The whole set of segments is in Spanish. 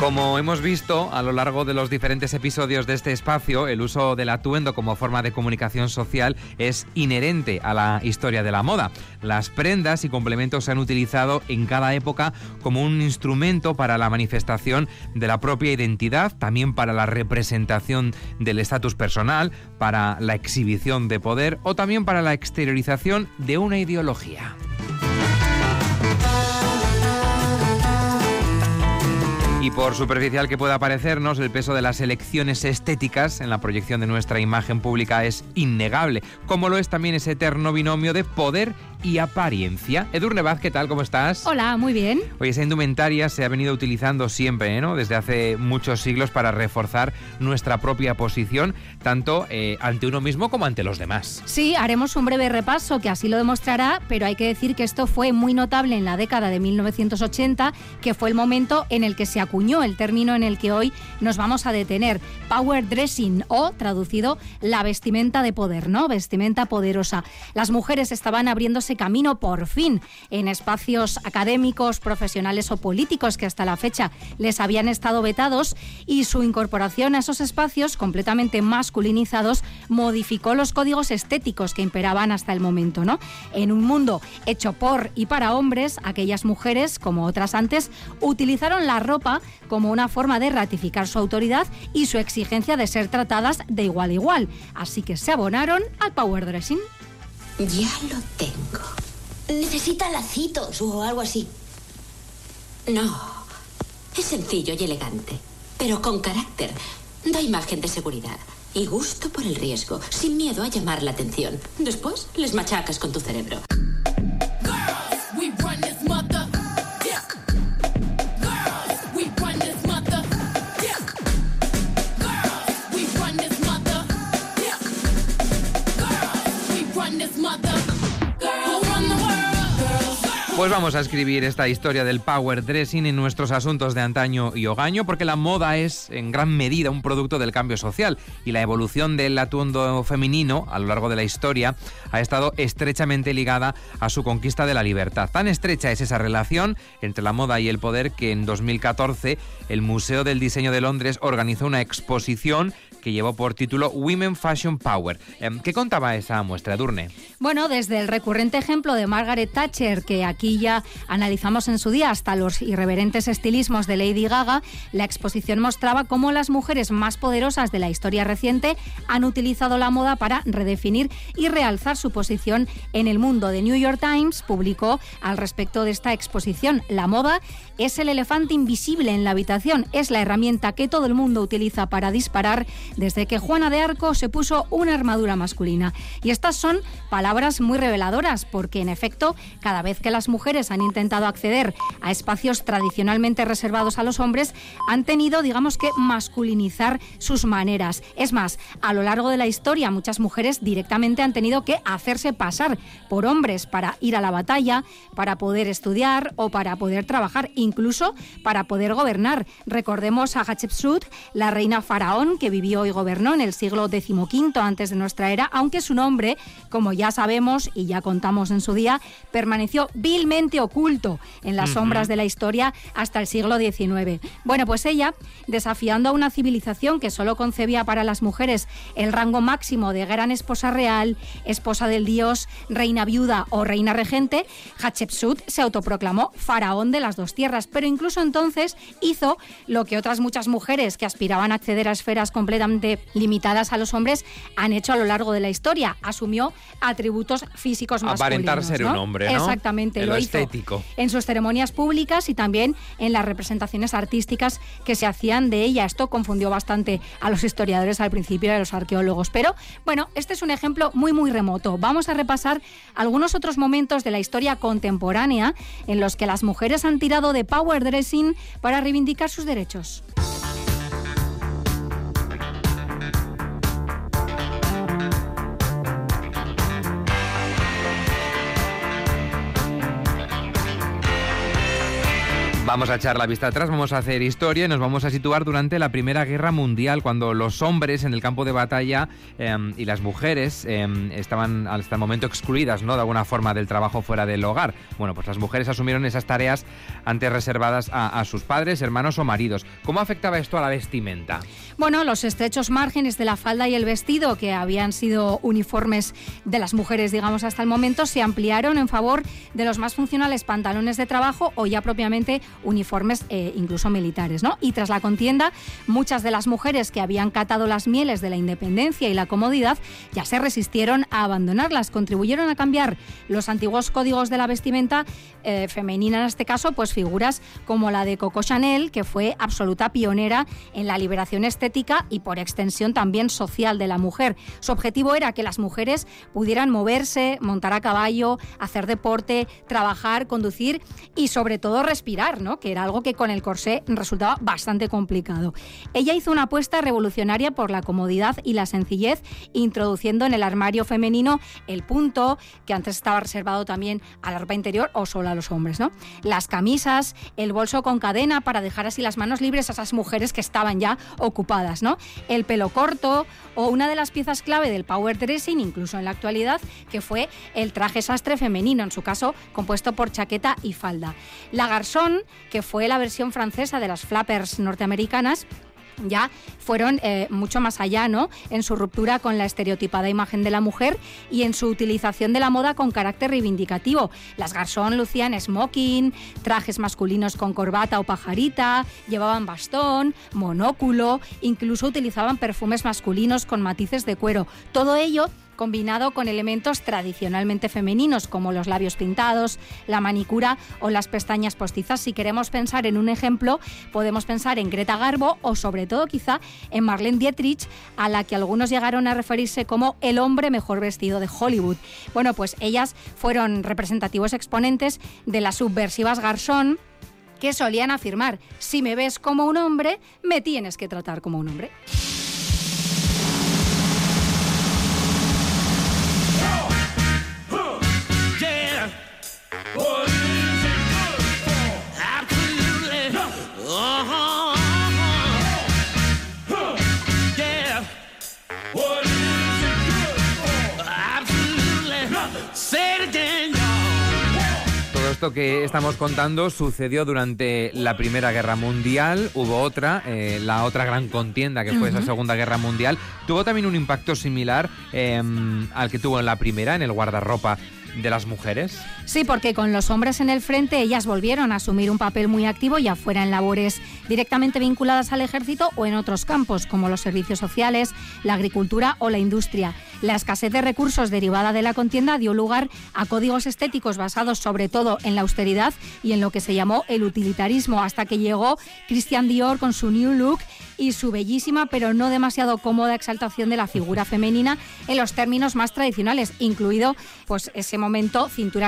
Como hemos visto a lo largo de los diferentes episodios de este espacio, el uso del atuendo como forma de comunicación social es inherente a la historia de la moda. Las prendas y complementos se han utilizado en cada época como un instrumento para la manifestación de la propia identidad, también para la representación del estatus personal, para la exhibición de poder o también para la exteriorización de una ideología. Y por superficial que pueda parecernos, el peso de las elecciones estéticas en la proyección de nuestra imagen pública es innegable, como lo es también ese eterno binomio de poder apariencia. Edurne Vaz, ¿qué tal? ¿Cómo estás? Hola, muy bien. Oye, esa indumentaria se ha venido utilizando siempre, ¿no? Desde hace muchos siglos para reforzar nuestra propia posición, tanto eh, ante uno mismo como ante los demás. Sí, haremos un breve repaso que así lo demostrará, pero hay que decir que esto fue muy notable en la década de 1980, que fue el momento en el que se acuñó el término en el que hoy nos vamos a detener, power dressing o traducido la vestimenta de poder, ¿no? Vestimenta poderosa. Las mujeres estaban abriéndose camino por fin en espacios académicos, profesionales o políticos que hasta la fecha les habían estado vetados y su incorporación a esos espacios completamente masculinizados modificó los códigos estéticos que imperaban hasta el momento, ¿no? En un mundo hecho por y para hombres, aquellas mujeres, como otras antes, utilizaron la ropa como una forma de ratificar su autoridad y su exigencia de ser tratadas de igual a igual. Así que se abonaron al power dressing. Ya lo tengo. Necesita lacitos o algo así. No. Es sencillo y elegante, pero con carácter. Da imagen de seguridad y gusto por el riesgo, sin miedo a llamar la atención. Después les machacas con tu cerebro. Pues vamos a escribir esta historia del power dressing en nuestros asuntos de antaño y hogaño, porque la moda es en gran medida un producto del cambio social y la evolución del atuendo femenino a lo largo de la historia ha estado estrechamente ligada a su conquista de la libertad. Tan estrecha es esa relación entre la moda y el poder que en 2014 el Museo del Diseño de Londres organizó una exposición que llevó por título Women Fashion Power. Em, ¿Qué contaba esa muestra, Durne? Bueno, desde el recurrente ejemplo de Margaret Thatcher, que aquí ya analizamos en su día, hasta los irreverentes estilismos de Lady Gaga, la exposición mostraba cómo las mujeres más poderosas de la historia reciente han utilizado la moda para redefinir y realzar su posición en el mundo. The New York Times publicó al respecto de esta exposición, la moda es el elefante invisible en la habitación, es la herramienta que todo el mundo utiliza para disparar desde que Juana de Arco se puso una armadura masculina. Y estas son palabras muy reveladoras, porque en efecto, cada vez que las mujeres han intentado acceder a espacios tradicionalmente reservados a los hombres, han tenido, digamos que, masculinizar sus maneras. Es más, a lo largo de la historia, muchas mujeres directamente han tenido que hacerse pasar por hombres para ir a la batalla, para poder estudiar o para poder trabajar, incluso para poder gobernar. Recordemos a Hatshepsut, la reina faraón que vivió y gobernó en el siglo XV antes de nuestra era, aunque su nombre, como ya sabemos y ya contamos en su día, permaneció oculto en las sombras de la historia hasta el siglo XIX. Bueno, pues ella, desafiando a una civilización que solo concebía para las mujeres el rango máximo de gran esposa real, esposa del dios, reina viuda o reina regente, Hatshepsut se autoproclamó faraón de las dos tierras, pero incluso entonces hizo lo que otras muchas mujeres que aspiraban a acceder a esferas completamente limitadas a los hombres han hecho a lo largo de la historia. Asumió atributos físicos masculinos. Aparentar ser un hombre, Exactamente. Lo, estético. en sus ceremonias públicas y también en las representaciones artísticas que se hacían de ella. Esto confundió bastante a los historiadores al principio y a los arqueólogos. Pero bueno, este es un ejemplo muy, muy remoto. Vamos a repasar algunos otros momentos de la historia contemporánea en los que las mujeres han tirado de power dressing para reivindicar sus derechos. Vamos a echar la vista atrás, vamos a hacer historia y nos vamos a situar durante la Primera Guerra Mundial, cuando los hombres en el campo de batalla em, y las mujeres em, estaban hasta el momento excluidas, ¿no? De alguna forma del trabajo fuera del hogar. Bueno, pues las mujeres asumieron esas tareas antes reservadas a, a sus padres, hermanos o maridos. ¿Cómo afectaba esto a la vestimenta? Bueno, los estrechos márgenes de la falda y el vestido, que habían sido uniformes de las mujeres, digamos, hasta el momento, se ampliaron en favor de los más funcionales pantalones de trabajo o ya propiamente uniformes eh, incluso militares. ¿no? Y tras la contienda, muchas de las mujeres que habían catado las mieles de la independencia y la comodidad ya se resistieron a abandonarlas, contribuyeron a cambiar los antiguos códigos de la vestimenta eh, femenina, en este caso, pues figuras como la de Coco Chanel, que fue absoluta pionera en la liberación estética y por extensión también social de la mujer. Su objetivo era que las mujeres pudieran moverse, montar a caballo, hacer deporte, trabajar, conducir y sobre todo respirar, ¿no? Que era algo que con el corsé resultaba bastante complicado. Ella hizo una apuesta revolucionaria por la comodidad y la sencillez, introduciendo en el armario femenino el punto, que antes estaba reservado también a la ropa interior o solo a los hombres. ¿no? Las camisas, el bolso con cadena para dejar así las manos libres a esas mujeres que estaban ya ocupadas. ¿no? El pelo corto o una de las piezas clave del power dressing, incluso en la actualidad, que fue el traje sastre femenino, en su caso compuesto por chaqueta y falda. La garzón que fue la versión francesa de las flappers norteamericanas, ya fueron eh, mucho más allá, ¿no? En su ruptura con la estereotipada imagen de la mujer y en su utilización de la moda con carácter reivindicativo. Las garzón lucían smoking, trajes masculinos con corbata o pajarita, llevaban bastón, monóculo, incluso utilizaban perfumes masculinos con matices de cuero. Todo ello combinado con elementos tradicionalmente femeninos como los labios pintados, la manicura o las pestañas postizas. Si queremos pensar en un ejemplo, podemos pensar en Greta Garbo o sobre todo quizá en Marlene Dietrich, a la que algunos llegaron a referirse como el hombre mejor vestido de Hollywood. Bueno, pues ellas fueron representativos exponentes de las subversivas garzón que solían afirmar, si me ves como un hombre, me tienes que tratar como un hombre. Esto que estamos contando sucedió durante la Primera Guerra Mundial. Hubo otra, eh, la otra gran contienda que fue esa Segunda Guerra Mundial. Tuvo también un impacto similar em, al que tuvo en la primera, en el guardarropa de las mujeres? Sí, porque con los hombres en el frente ellas volvieron a asumir un papel muy activo, ya fuera en labores directamente vinculadas al ejército o en otros campos, como los servicios sociales, la agricultura o la industria. La escasez de recursos derivada de la contienda dio lugar a códigos estéticos basados sobre todo en la austeridad y en lo que se llamó el utilitarismo, hasta que llegó Christian Dior con su New Look y su bellísima pero no demasiado cómoda exaltación de la figura femenina en los términos más tradicionales, incluido pues ese momento cintura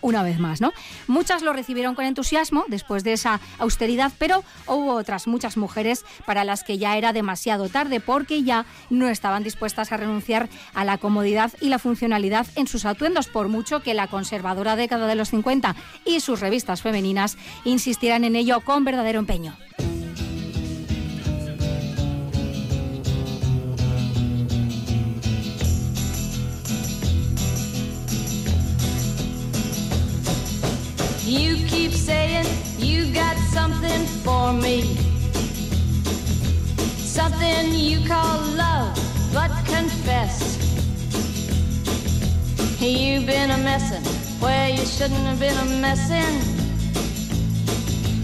una vez más, ¿no? Muchas lo recibieron con entusiasmo después de esa austeridad, pero hubo otras muchas mujeres para las que ya era demasiado tarde porque ya no estaban dispuestas a renunciar a la comodidad y la funcionalidad en sus atuendos por mucho que la conservadora década de los 50 y sus revistas femeninas insistieran en ello con verdadero empeño. Keep saying you got something for me. Something you call love, but confess. You've been a messin' where you shouldn't have been a messin'.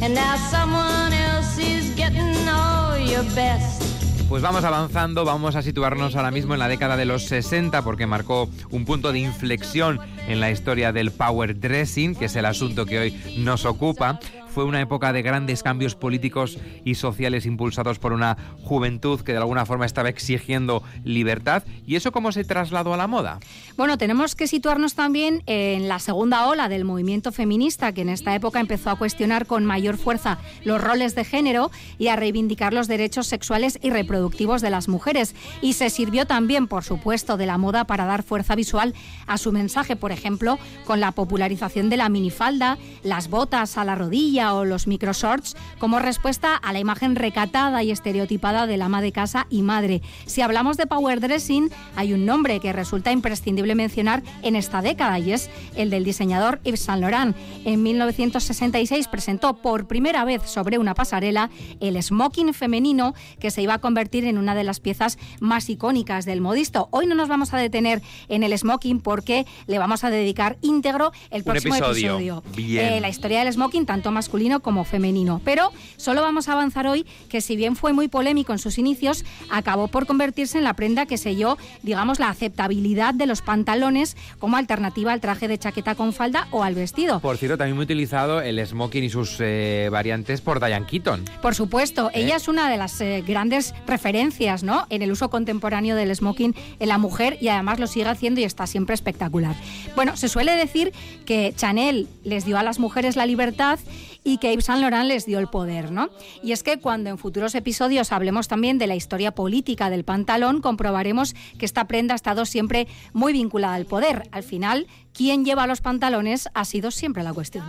And now someone else is getting all your best. Pues vamos avanzando, vamos a situarnos ahora mismo en la década de los 60 porque marcó un punto de inflexión en la historia del power dressing, que es el asunto que hoy nos ocupa. Fue una época de grandes cambios políticos y sociales impulsados por una juventud que de alguna forma estaba exigiendo libertad. ¿Y eso cómo se trasladó a la moda? Bueno, tenemos que situarnos también en la segunda ola del movimiento feminista, que en esta época empezó a cuestionar con mayor fuerza los roles de género y a reivindicar los derechos sexuales y reproductivos de las mujeres. Y se sirvió también, por supuesto, de la moda para dar fuerza visual a su mensaje, por ejemplo, con la popularización de la minifalda, las botas a la rodilla, o los microshorts como respuesta a la imagen recatada y estereotipada del ama de casa y madre. Si hablamos de power dressing, hay un nombre que resulta imprescindible mencionar en esta década y es el del diseñador Yves Saint Laurent. En 1966 presentó por primera vez sobre una pasarela el smoking femenino que se iba a convertir en una de las piezas más icónicas del modisto. Hoy no nos vamos a detener en el smoking porque le vamos a dedicar íntegro el próximo episodio. Eh, la historia del smoking, tanto más como femenino. Pero solo vamos a avanzar hoy que si bien fue muy polémico en sus inicios, acabó por convertirse en la prenda que selló, digamos, la aceptabilidad de los pantalones como alternativa al traje de chaqueta con falda o al vestido. Por cierto, también muy utilizado el smoking y sus eh, variantes por Diane Keaton. Por supuesto, ¿Eh? ella es una de las eh, grandes referencias ¿no? en el uso contemporáneo del smoking en la mujer y además lo sigue haciendo y está siempre espectacular. Bueno, se suele decir que Chanel les dio a las mujeres la libertad y que Yves Saint Laurent les dio el poder, ¿no? Y es que cuando en futuros episodios hablemos también de la historia política del pantalón, comprobaremos que esta prenda ha estado siempre muy vinculada al poder. Al final, quién lleva los pantalones ha sido siempre la cuestión.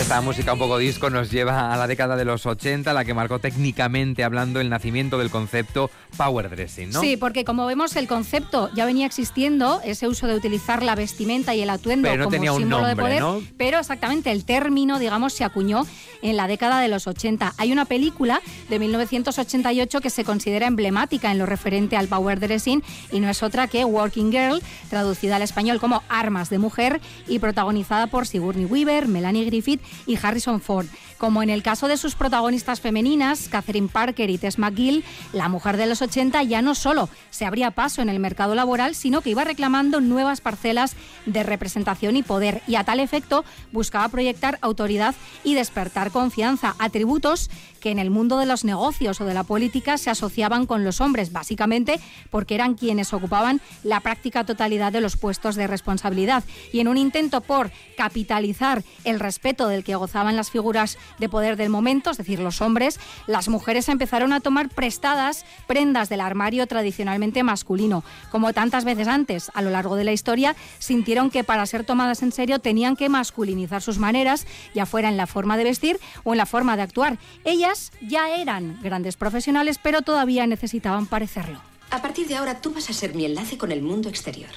Esta música un poco disco nos lleva a la década de los 80, la que marcó técnicamente hablando el nacimiento del concepto power dressing, ¿no? Sí, porque como vemos el concepto ya venía existiendo, ese uso de utilizar la vestimenta y el atuendo como símbolo de poder, pero exactamente el término, digamos, se acuñó en la década de los 80. Hay una película de 1988 que se considera emblemática en lo referente al power dressing y no es otra que Working Girl, traducida al español como Armas de Mujer y protagonizada por Sigourney Weaver, Melanie Griffith y Harrison Ford. Como en el caso de sus protagonistas femeninas, Catherine Parker y Tess McGill, la mujer de los 80 ya no solo se abría paso en el mercado laboral, sino que iba reclamando nuevas parcelas de representación y poder y a tal efecto buscaba proyectar autoridad y despertar confianza, atributos que en el mundo de los negocios o de la política se asociaban con los hombres, básicamente porque eran quienes ocupaban la práctica totalidad de los puestos de responsabilidad. Y en un intento por capitalizar el respeto del que gozaban las figuras de poder del momento, es decir, los hombres, las mujeres empezaron a tomar prestadas prendas del armario tradicionalmente masculino. Como tantas veces antes, a lo largo de la historia, sintieron que para ser tomadas en serio tenían que masculinizar sus maneras, ya fuera en la forma de vestir o en la forma de actuar. Ellas ya eran grandes profesionales, pero todavía necesitaban parecerlo. A partir de ahora tú vas a ser mi enlace con el mundo exterior.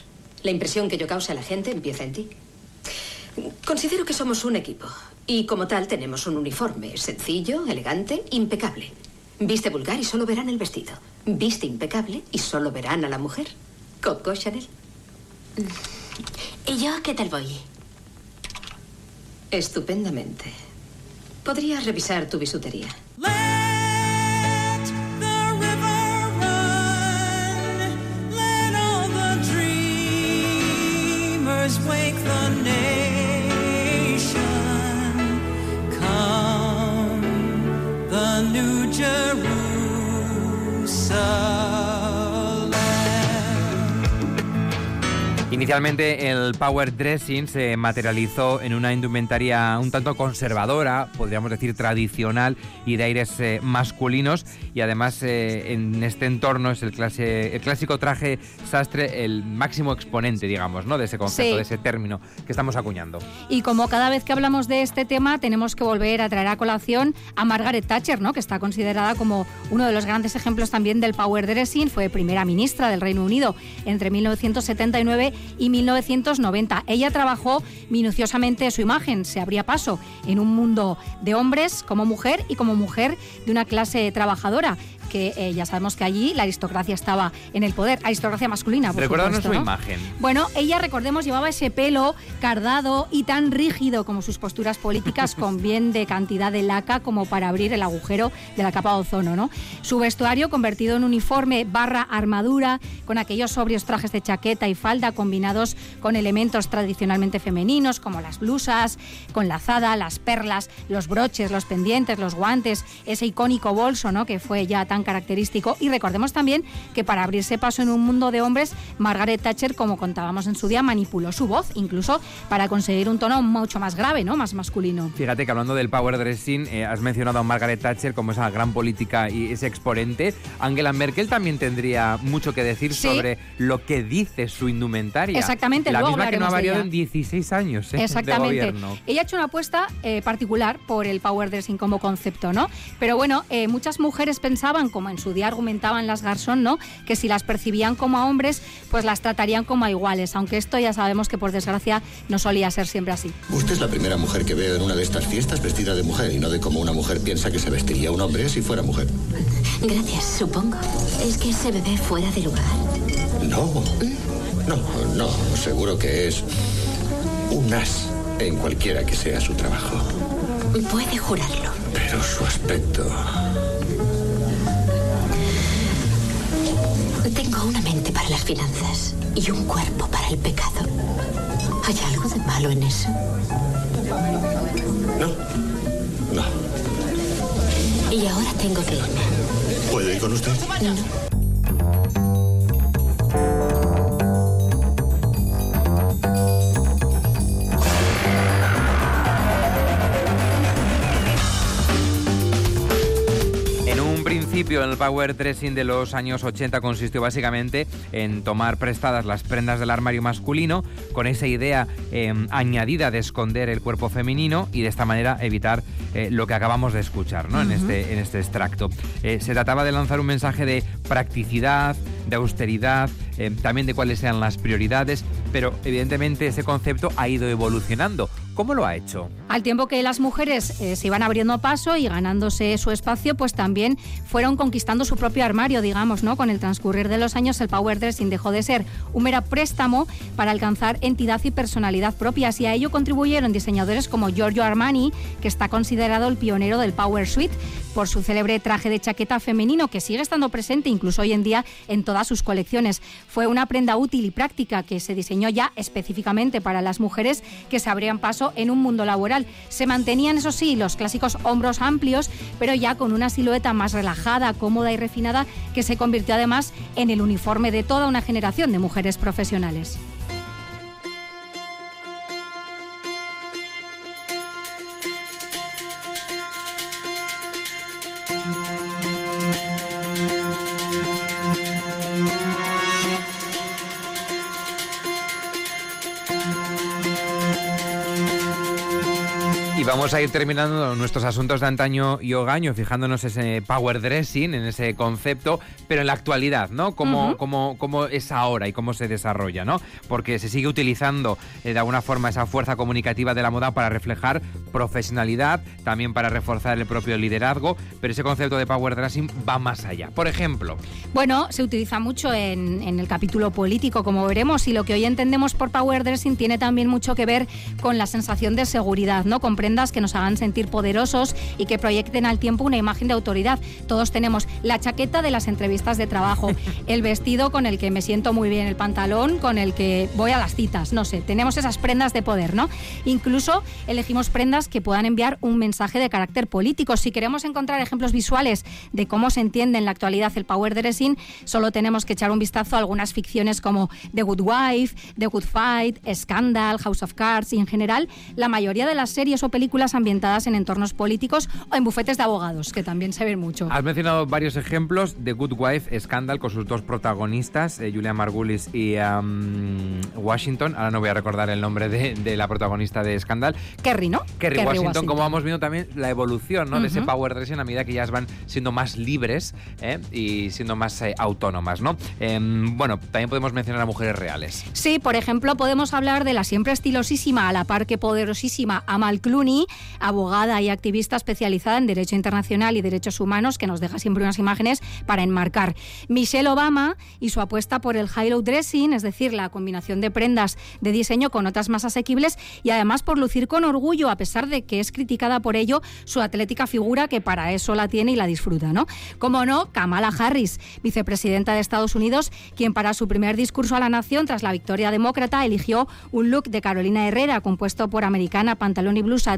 La impresión que yo cause a la gente empieza en ti. Considero que somos un equipo. Y como tal tenemos un uniforme sencillo, elegante, impecable. Viste vulgar y solo verán el vestido. Viste impecable y solo verán a la mujer. Coco Chanel. ¿Y yo qué tal voy? Estupendamente. Podría revisar tu bisutería. New Jerusalem. Inicialmente el power dressing se materializó en una indumentaria un tanto conservadora, podríamos decir tradicional y de aires eh, masculinos y además eh, en este entorno es el, clase, el clásico traje sastre el máximo exponente, digamos, ¿no? de ese concepto, de ese término que estamos acuñando. Y como cada vez que hablamos de este tema tenemos que volver a traer a colación a Margaret Thatcher, ¿no? que está considerada como uno de los grandes ejemplos también del power dressing, fue primera ministra del Reino Unido entre 1979 y 1990. Ella trabajó minuciosamente su imagen, se abría paso en un mundo de hombres como mujer y como mujer de una clase trabajadora que eh, ya sabemos que allí la aristocracia estaba en el poder, aristocracia masculina. Por Recuérdanos su imagen. Bueno, ella, recordemos, llevaba ese pelo cardado y tan rígido como sus posturas políticas, con bien de cantidad de laca como para abrir el agujero de la capa de ozono. ¿no? Su vestuario convertido en uniforme barra armadura, con aquellos sobrios trajes de chaqueta y falda combinados con elementos tradicionalmente femeninos, como las blusas, con lazada, las perlas, los broches, los pendientes, los guantes, ese icónico bolso ¿no? que fue ya tan característico. Y recordemos también que para abrirse paso en un mundo de hombres, Margaret Thatcher, como contábamos en su día, manipuló su voz, incluso para conseguir un tono mucho más grave, ¿no? Más masculino. Fíjate que hablando del power dressing, eh, has mencionado a Margaret Thatcher como esa gran política y ese exponente. Angela Merkel también tendría mucho que decir sobre lo que dice su indumentaria. Exactamente, la misma que no ha variado en 16 años ¿eh? Exactamente. Ella ha hecho una apuesta eh, particular por el power dressing como concepto, ¿no? Pero bueno, muchas mujeres pensaban como en su día argumentaban las Garzón, ¿no? Que si las percibían como a hombres, pues las tratarían como a iguales, aunque esto ya sabemos que por desgracia no solía ser siempre así. Usted es la primera mujer que veo en una de estas fiestas vestida de mujer y no de como una mujer piensa que se vestiría un hombre si fuera mujer. Gracias, supongo. Es que ese bebé fuera de lugar. No, no, no, seguro que es un as en cualquiera que sea su trabajo. Puede jurarlo. Pero su aspecto... Tengo una mente para las finanzas y un cuerpo para el pecado. ¿Hay algo de malo en eso? No. No. Y ahora tengo que irme. ¿Puedo ir con usted? No. En el power dressing de los años 80 consistió básicamente en tomar prestadas las prendas del armario masculino con esa idea em, añadida de esconder el cuerpo femenino y de esta manera evitar eh, lo que acabamos de escuchar ¿no? en, este, en este extracto. Eh, se trataba de lanzar un mensaje de practicidad, de austeridad, em, también de cuáles sean las prioridades, pero evidentemente ese concepto ha ido evolucionando. ¿Cómo lo ha hecho? Al tiempo que las mujeres eh, se iban abriendo paso y ganándose su espacio, pues también fueron conquistando su propio armario, digamos, ¿no? Con el transcurrir de los años, el power dressing dejó de ser un mero préstamo para alcanzar entidad y personalidad propias y a ello contribuyeron diseñadores como Giorgio Armani, que está considerado el pionero del power suite por su célebre traje de chaqueta femenino que sigue estando presente incluso hoy en día en todas sus colecciones. Fue una prenda útil y práctica que se diseñó ya específicamente para las mujeres que se abrían paso en un mundo laboral. Se mantenían, eso sí, los clásicos hombros amplios, pero ya con una silueta más relajada, cómoda y refinada que se convirtió además en el uniforme de toda una generación de mujeres profesionales. Vamos a ir terminando nuestros asuntos de antaño y hogaño, fijándonos ese power dressing, en ese concepto, pero en la actualidad, ¿no? Cómo, cómo, es ahora y cómo se desarrolla, ¿no? Porque se sigue utilizando eh, de alguna forma esa fuerza comunicativa de la moda para reflejar profesionalidad, también para reforzar el propio liderazgo, pero ese concepto de power dressing va más allá. Por ejemplo. Bueno, se utiliza mucho en, en el capítulo político, como veremos, y lo que hoy entendemos por power dressing tiene también mucho que ver con la sensación de seguridad, ¿no? Comprenda que nos hagan sentir poderosos y que proyecten al tiempo una imagen de autoridad. Todos tenemos la chaqueta de las entrevistas de trabajo, el vestido con el que me siento muy bien, el pantalón con el que voy a las citas, no sé, tenemos esas prendas de poder, ¿no? Incluso elegimos prendas que puedan enviar un mensaje de carácter político. Si queremos encontrar ejemplos visuales de cómo se entiende en la actualidad el power dressing, solo tenemos que echar un vistazo a algunas ficciones como The Good Wife, The Good Fight, Scandal, House of Cards y en general la mayoría de las series o películas películas ambientadas en entornos políticos o en bufetes de abogados, que también se ven mucho. Has mencionado varios ejemplos de Good Wife, Scandal, con sus dos protagonistas, eh, Julia Margulis y Washington. Ahora no voy a recordar el nombre de, la protagonista de Scandal. Kerry, ¿no? Kerry, Washington, como vamos viendo también la evolución ¿no? de ese power dressing a medida que ya van siendo más libres ¿eh? y siendo más eh, autónomas, ¿no? Em, bueno, también podemos mencionar a mujeres reales. Sí, por ejemplo, podemos hablar de la siempre estilosísima, a la par que poderosísima Amal Clooney, abogada y activista especializada en Derecho Internacional y Derechos Humanos, que nos deja siempre unas imágenes para enmarcar. Michelle Obama y su apuesta por el high-low dressing, es decir, la combinación de prendas de diseño con otras más asequibles y además por lucir con orgullo, a pesar de que es criticada por ello su atlética figura, que para eso la tiene y la disfruta, ¿no? Como no, Kamala Harris, vicepresidenta de Estados Unidos, quien para su primer discurso a la nación tras la victoria demócrata eligió un look de Carolina Herrera compuesto por americana, pantalón y blusa,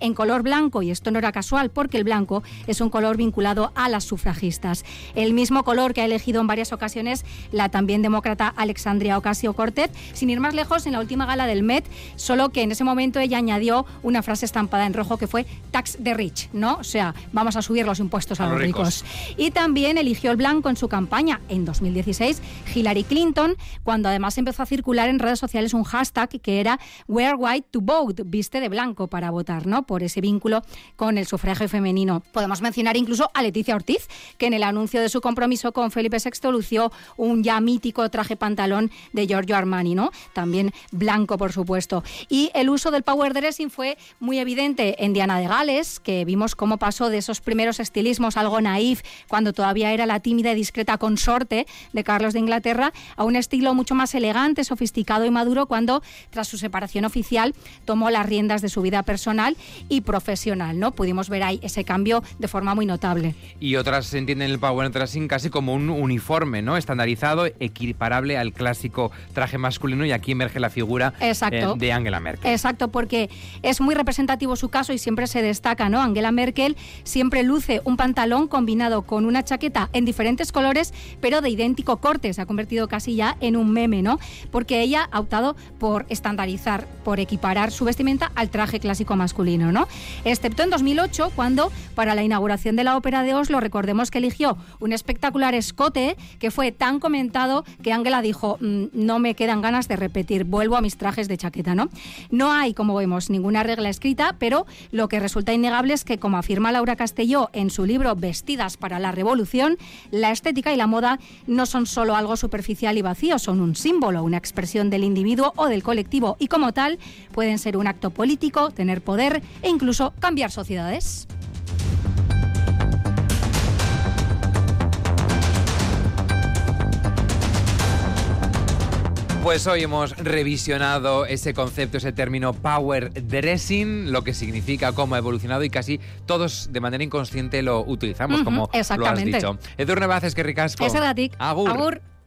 en color blanco y esto no era casual porque el blanco es un color vinculado a las sufragistas. El mismo color que ha elegido en varias ocasiones la también demócrata Alexandria Ocasio-Cortez, sin ir más lejos en la última gala del Met, solo que en ese momento ella añadió una frase estampada en rojo que fue tax the rich, ¿no? O sea, vamos a subir los impuestos a, los ricos. Y también eligió el blanco en su campaña en 2016 Hillary Clinton, cuando además empezó a circular en redes sociales un hashtag que era Wear White to Vote, viste de blanco para votar, ¿no? Por ese vínculo con el sufragio femenino. Podemos mencionar incluso a Leticia Ortiz, que en el anuncio de su compromiso con Felipe VI lució un ya mítico traje pantalón de Giorgio Armani, ¿no? También blanco, por supuesto. Y el uso del power dressing fue muy evidente en Diana de Gales, que vimos cómo pasó de esos primeros estilismos algo naif, cuando todavía era la tímida y discreta consorte de Carlos de Inglaterra, a un estilo mucho más elegante, sofisticado y maduro cuando, tras su separación oficial, tomó las riendas de su vida personal y profesional. ¿no? Pudimos ver ahí ese cambio de forma muy notable. Y otras entienden el power dressing casi como un uniforme, ¿no? Estandarizado, equiparable al clásico traje masculino y aquí emerge la figura eh, de Angela Merkel. Exacto, porque es muy representativo su caso y siempre se destaca, ¿no? Angela Merkel siempre luce un pantalón combinado con una chaqueta en diferentes colores, pero de idéntico corte. Se ha convertido casi ya en un meme, ¿no? Porque ella ha optado por estandarizar, por equiparar su vestimenta al traje clásico masculino, ¿no? Excepto en 2008, cuando para la inauguración de la Ópera de Oslo, recordemos que eligió un espectacular escote que fue tan comentado que Angela dijo, mm, no me quedan ganas de repetir, vuelvo a mis trajes de chaqueta, ¿no? No hay, como vemos, ninguna regla escrita, pero lo que resulta innegable es que, como afirma Laura Castelló en su libro Vestidas para la Revolución, la estética y la moda no son solo algo superficial y vacío, son un símbolo, una expresión del individuo o del colectivo y como tal pueden ser un acto político, tener poder e incluso cambiar sociedades. Pues hoy hemos revisionado ese concepto, ese término power dressing, lo que significa, cómo ha evolucionado y casi todos de manera inconsciente lo utilizamos, como lo has dicho. Edurne Baces, que ricasco. Ese datic. Agur.